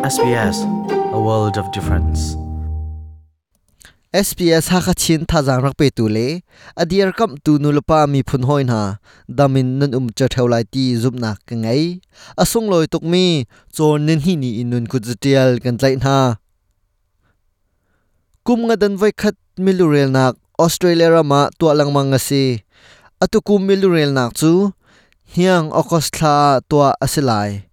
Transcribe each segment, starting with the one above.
SBS, a world of difference. SBS ha kha chin tha jang rak pe tu le. Adier kam tu nu lupa mi phun hoin ha, damin nan um cha thau lai ti zup na ka ngai. Asung loi tuk mi chon nen hi ni inun ku jtial kan lai na. Kum nga dan vai khat milurel nak australia rama tu lang mang si. Atu kum milurel nak chu hiang okos thla to asilai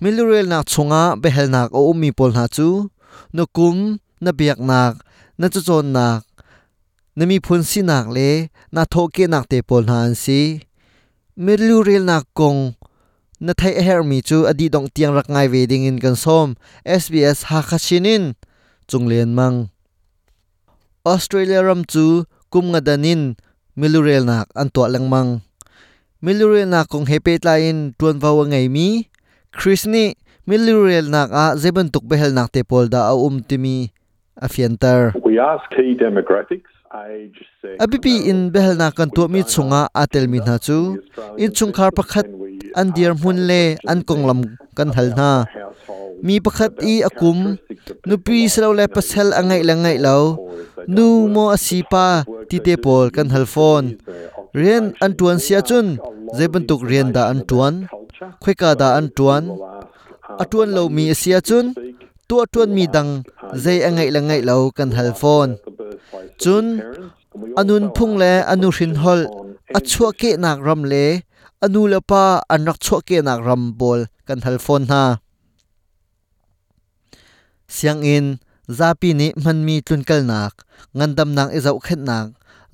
milurel nak chunga behel nak o mi pol na chu. No kum na biak nak na chu chon nak na mi phun si nak le na tho ke nak te pol na an si milurel nak kong na thai her mi chu adi dong tiang rak ngai ve ding in kan som SBS ha kha chinin chunglen mang. Australia ram chu kum nga danin milurel nak an to lang mang. Milurel nak kong hepe tlain tuan vawa ngai mi Chris ni milurel nak a zeben tuk behel nak te pol da a um timi a fiantar We ask key demographics, abipi in behel na kan tu mi chunga atel mi na chu. In chung khar pakhat an dir mun le an konglam kan hal na mi pakhat i akum nupi selo le pasel angai langai lo nu mo asipa ti te pol kan hal phone. rian an tuan sia chun. zeben tuk rian da an tuan khoi ka da an tuan a à, tuan lo mi sia chun. Tu tuan mi dang zai angai langai lo kan hal phone chun anun phung le anu hrin hol. A chua ke nak ram le anu la pa an anak chua ke nak ram bol kan hal phone ha. Siang in zapi ni man mi tlun kal nak ngandam nak izau khet nak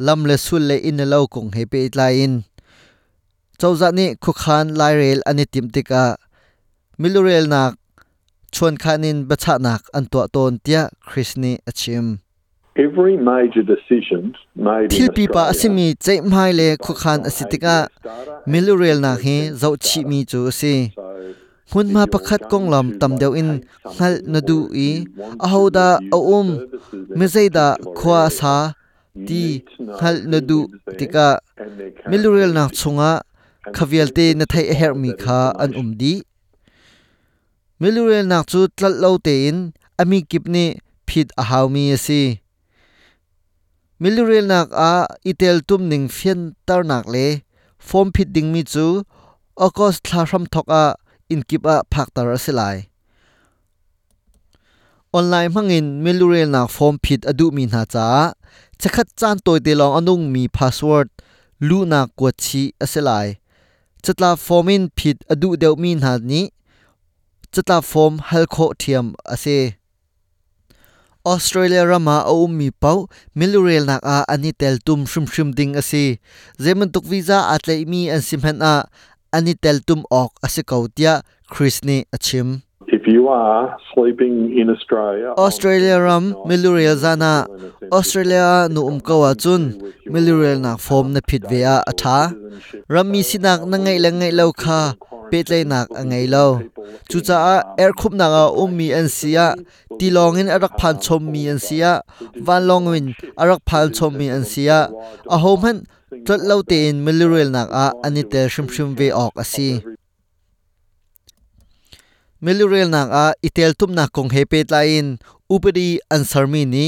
lam le sul le in lo kong hepe pe tla in chawza ni khu khan lai rel ani tim tika milurel nak chuan khanin bacha nak an to ton tia chrisni achim. Every major decision made thil pi pa asimi chei mai le khu khan asitika milurel na hi zo chi mi chu si hun ma pakhat kong lam tam deu in ngal na du i. a hoda a um mi zeida khwa sa ti ngal na du tika. milurel na chunga khavialte na thai her mi kha an um di milurel nak chu tlal lo te in ami kipni phit a haw mi asi milurel nak a itel tum ning fian tar nak le form phit ding mi chu akos thla ram thok a in kip a phak tar asilai online mangin milurel nak form phit adu mi na cha chakhat chan toy te long anung mi password Luna na chi asilai จัตลาฟอมินผิดอดุเดวมีนาดนี้จัตลาฟอมฮัลโคเทียมอาเซออสเตรเลียรามาอุมมีเป้ามิลูเรลนักอาอันนี้เตลตุมชุมชุมดิงอาเซเจมันตุกวีซาอาเลมีอันซิมเฮนอาอันนี้เตลตุมออกอาเซเกาเตียคริสเนอชิม Australia ram milurel zana Australia nu um kawa chun milurel na form na phit ve a atha ram mi sinak na ngai la ngai lo kha pe tlai nak a ngai lo chu cha a air khup na ga ummi an sia ti long in arak phan chom mi an sia van long win arak phan chom mi an sia a hom han tlat lo te in milurel nak a ani te shim shim ve ok asi milurel nak a itel tum nak kong hepe tlain. Upadi answer mi ni.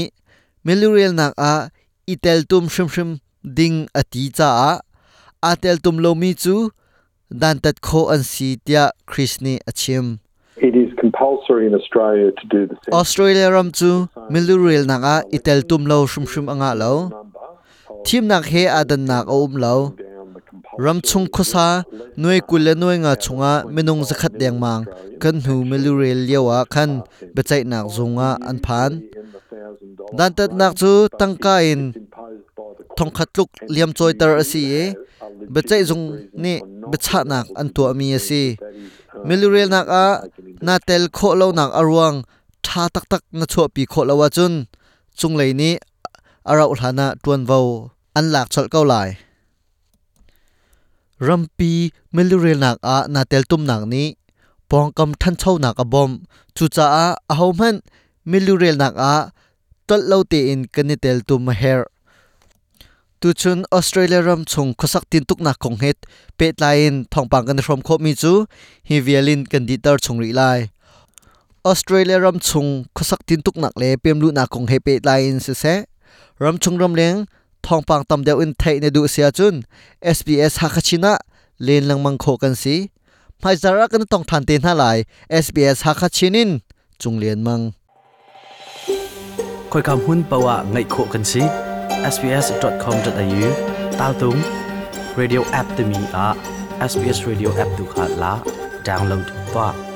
Milurel nak a itel tum shim shim ding ati cha a. Atel tum lo mi chu dan tat kho an si tia chris ni achim it is compulsory in Australia to do the census australia ram chu milurel nak a itel tum lo shim shim anga lo. Thim nak he adan nak a um lo down the compulsory ram chung khosa noi kul le noi nga chunga minung zakhat deng mang kan hu milurel yawa khan bechai nak zunga an phan in the thousand dollars dan tat nak chu tangka in imposed by the thong khat luk liam choi tar asi e bechai zung ni becha nak an to mi asi milurel nak a na tel kho lo nak arwang tha tak tak na cho pi kho lawa chun chung lei ni arau hlana tuan vo an lak chol kau lai rampi, melurel nak a, na tel tum nak ni. Pong kam than chho nak a bom. Chu cha a a ho man melurel nak a tol lo te in kanitel tum her. Tu chun australia ram chung khosak tin tuk na kong het. Pe lain thong pang kan rom kho mi chu. Hi vialin kan di tar chung ri lai. Australia ram chung khosak tin tuk nak le pem lu na kong hepe tlain se se. Ram chung ram leng thong pang tam deu in thai ne du sia chun SBS hakachina len lang mang kho kan si mai zara kan tong than te na lai SBS hakachinin chung len mang khoi kam hun pawa ngai kho kan si sbs.com.au tal tung radio app te mi a SBS radio app tu kha la download pa